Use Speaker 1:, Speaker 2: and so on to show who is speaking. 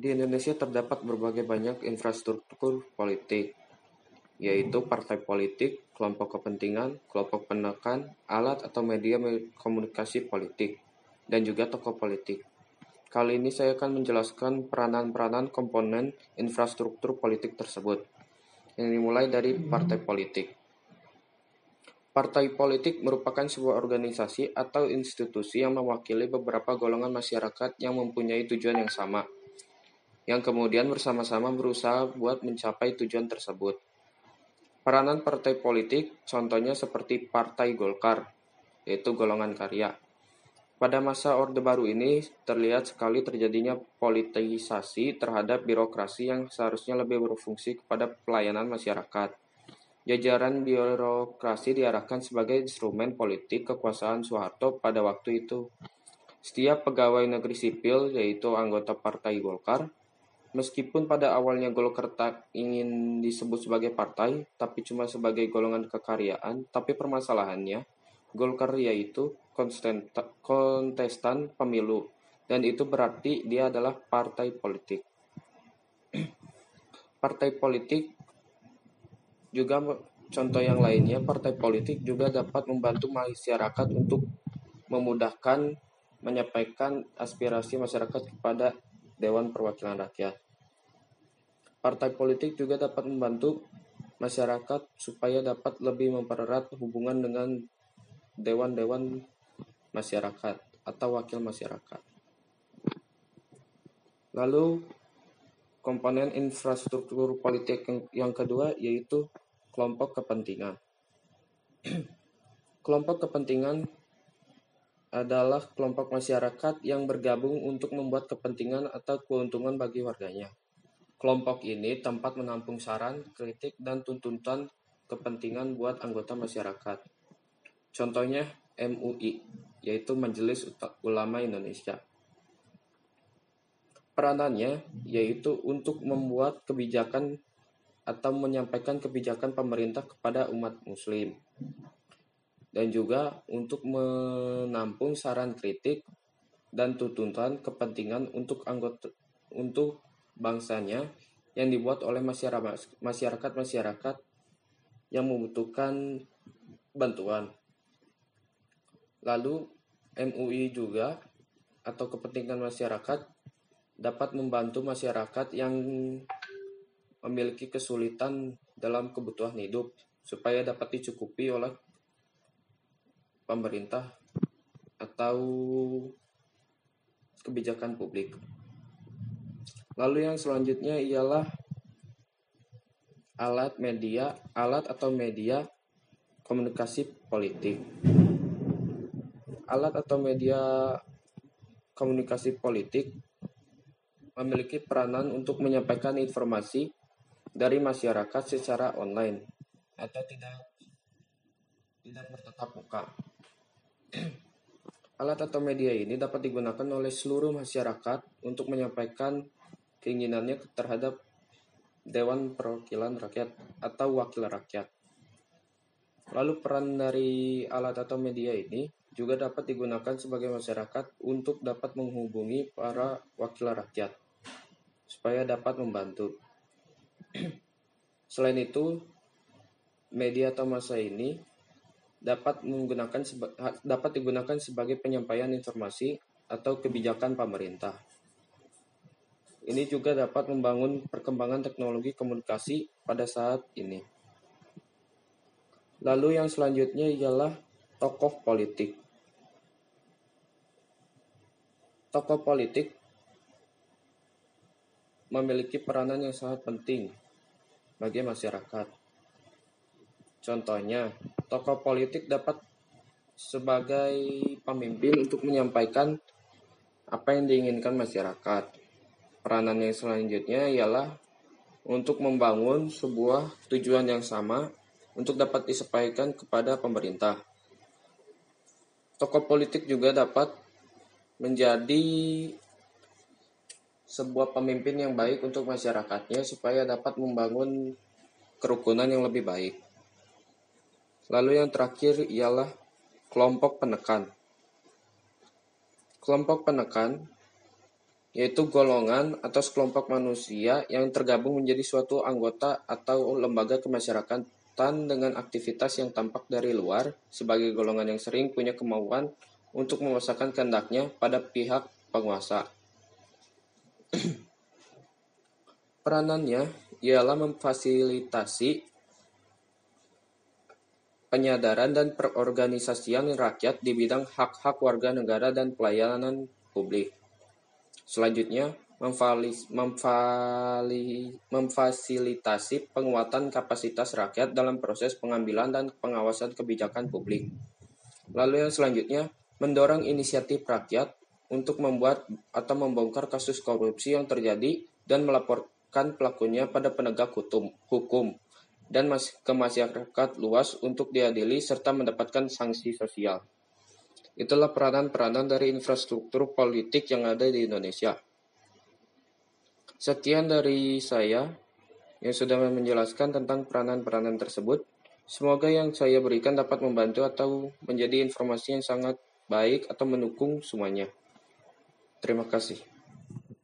Speaker 1: Di Indonesia terdapat berbagai banyak infrastruktur politik, yaitu partai politik, kelompok kepentingan, kelompok penekan, alat atau media komunikasi politik, dan juga tokoh politik. Kali ini saya akan menjelaskan peranan-peranan komponen infrastruktur politik tersebut, yang dimulai dari partai politik. Partai politik merupakan sebuah organisasi atau institusi yang mewakili beberapa golongan masyarakat yang mempunyai tujuan yang sama – yang kemudian bersama-sama berusaha buat mencapai tujuan tersebut. Peranan partai politik contohnya seperti Partai Golkar, yaitu golongan karya. Pada masa Orde Baru ini terlihat sekali terjadinya politisasi terhadap birokrasi yang seharusnya lebih berfungsi kepada pelayanan masyarakat. Jajaran birokrasi diarahkan sebagai instrumen politik kekuasaan Soeharto pada waktu itu. Setiap pegawai negeri sipil, yaitu anggota Partai Golkar, Meskipun pada awalnya Golkar tak ingin disebut sebagai partai, tapi cuma sebagai golongan kekaryaan, tapi permasalahannya, Golkar yaitu kontestan pemilu, dan itu berarti dia adalah partai politik. partai politik juga contoh yang lainnya, partai politik juga dapat membantu masyarakat untuk memudahkan menyampaikan aspirasi masyarakat kepada Dewan Perwakilan Rakyat. Partai politik juga dapat membantu masyarakat supaya dapat lebih mempererat hubungan dengan dewan-dewan masyarakat atau wakil masyarakat. Lalu komponen infrastruktur politik yang, kedua yaitu kelompok kepentingan. kelompok kepentingan adalah kelompok masyarakat yang bergabung untuk membuat kepentingan atau keuntungan bagi warganya. Kelompok ini tempat menampung saran, kritik, dan tuntutan kepentingan buat anggota masyarakat. Contohnya MUI, yaitu Majelis Ulama Indonesia. Peranannya yaitu untuk membuat kebijakan atau menyampaikan kebijakan pemerintah kepada umat muslim dan juga untuk menampung saran kritik dan tuntutan kepentingan untuk anggota untuk bangsanya yang dibuat oleh masyarakat-masyarakat yang membutuhkan bantuan. Lalu MUI juga atau kepentingan masyarakat dapat membantu masyarakat yang memiliki kesulitan dalam kebutuhan hidup supaya dapat dicukupi oleh pemerintah atau kebijakan publik. Lalu yang selanjutnya ialah alat media, alat atau media komunikasi politik. Alat atau media komunikasi politik memiliki peranan untuk menyampaikan informasi dari masyarakat secara online atau tidak tidak bertatap muka. Alat atau media ini dapat digunakan oleh seluruh masyarakat untuk menyampaikan keinginannya terhadap Dewan Perwakilan Rakyat atau Wakil Rakyat. Lalu peran dari alat atau media ini juga dapat digunakan sebagai masyarakat untuk dapat menghubungi para wakil rakyat supaya dapat membantu. Selain itu, media atau masa ini dapat menggunakan dapat digunakan sebagai penyampaian informasi atau kebijakan pemerintah. Ini juga dapat membangun perkembangan teknologi komunikasi pada saat ini. Lalu yang selanjutnya ialah tokoh politik. Tokoh politik memiliki peranan yang sangat penting bagi masyarakat Contohnya, tokoh politik dapat sebagai pemimpin untuk menyampaikan apa yang diinginkan masyarakat. Peranan yang selanjutnya ialah untuk membangun sebuah tujuan yang sama untuk dapat disampaikan kepada pemerintah. Tokoh politik juga dapat menjadi sebuah pemimpin yang baik untuk masyarakatnya supaya dapat membangun kerukunan yang lebih baik. Lalu yang terakhir ialah kelompok penekan. Kelompok penekan yaitu golongan atau sekelompok manusia yang tergabung menjadi suatu anggota atau lembaga kemasyarakatan dengan aktivitas yang tampak dari luar sebagai golongan yang sering punya kemauan untuk memaksakan kehendaknya pada pihak penguasa. Peranannya ialah memfasilitasi penyadaran dan perorganisasian rakyat di bidang hak-hak warga negara dan pelayanan publik. Selanjutnya, memfasilitasi penguatan kapasitas rakyat dalam proses pengambilan dan pengawasan kebijakan publik. Lalu yang selanjutnya, mendorong inisiatif rakyat untuk membuat atau membongkar kasus korupsi yang terjadi dan melaporkan pelakunya pada penegak hukum dan ke masyarakat luas untuk diadili serta mendapatkan sanksi sosial. Itulah peranan-peranan dari infrastruktur politik yang ada di Indonesia. Sekian dari saya yang sudah menjelaskan tentang peranan-peranan tersebut. Semoga yang saya berikan dapat membantu atau menjadi informasi yang sangat baik atau mendukung semuanya. Terima kasih.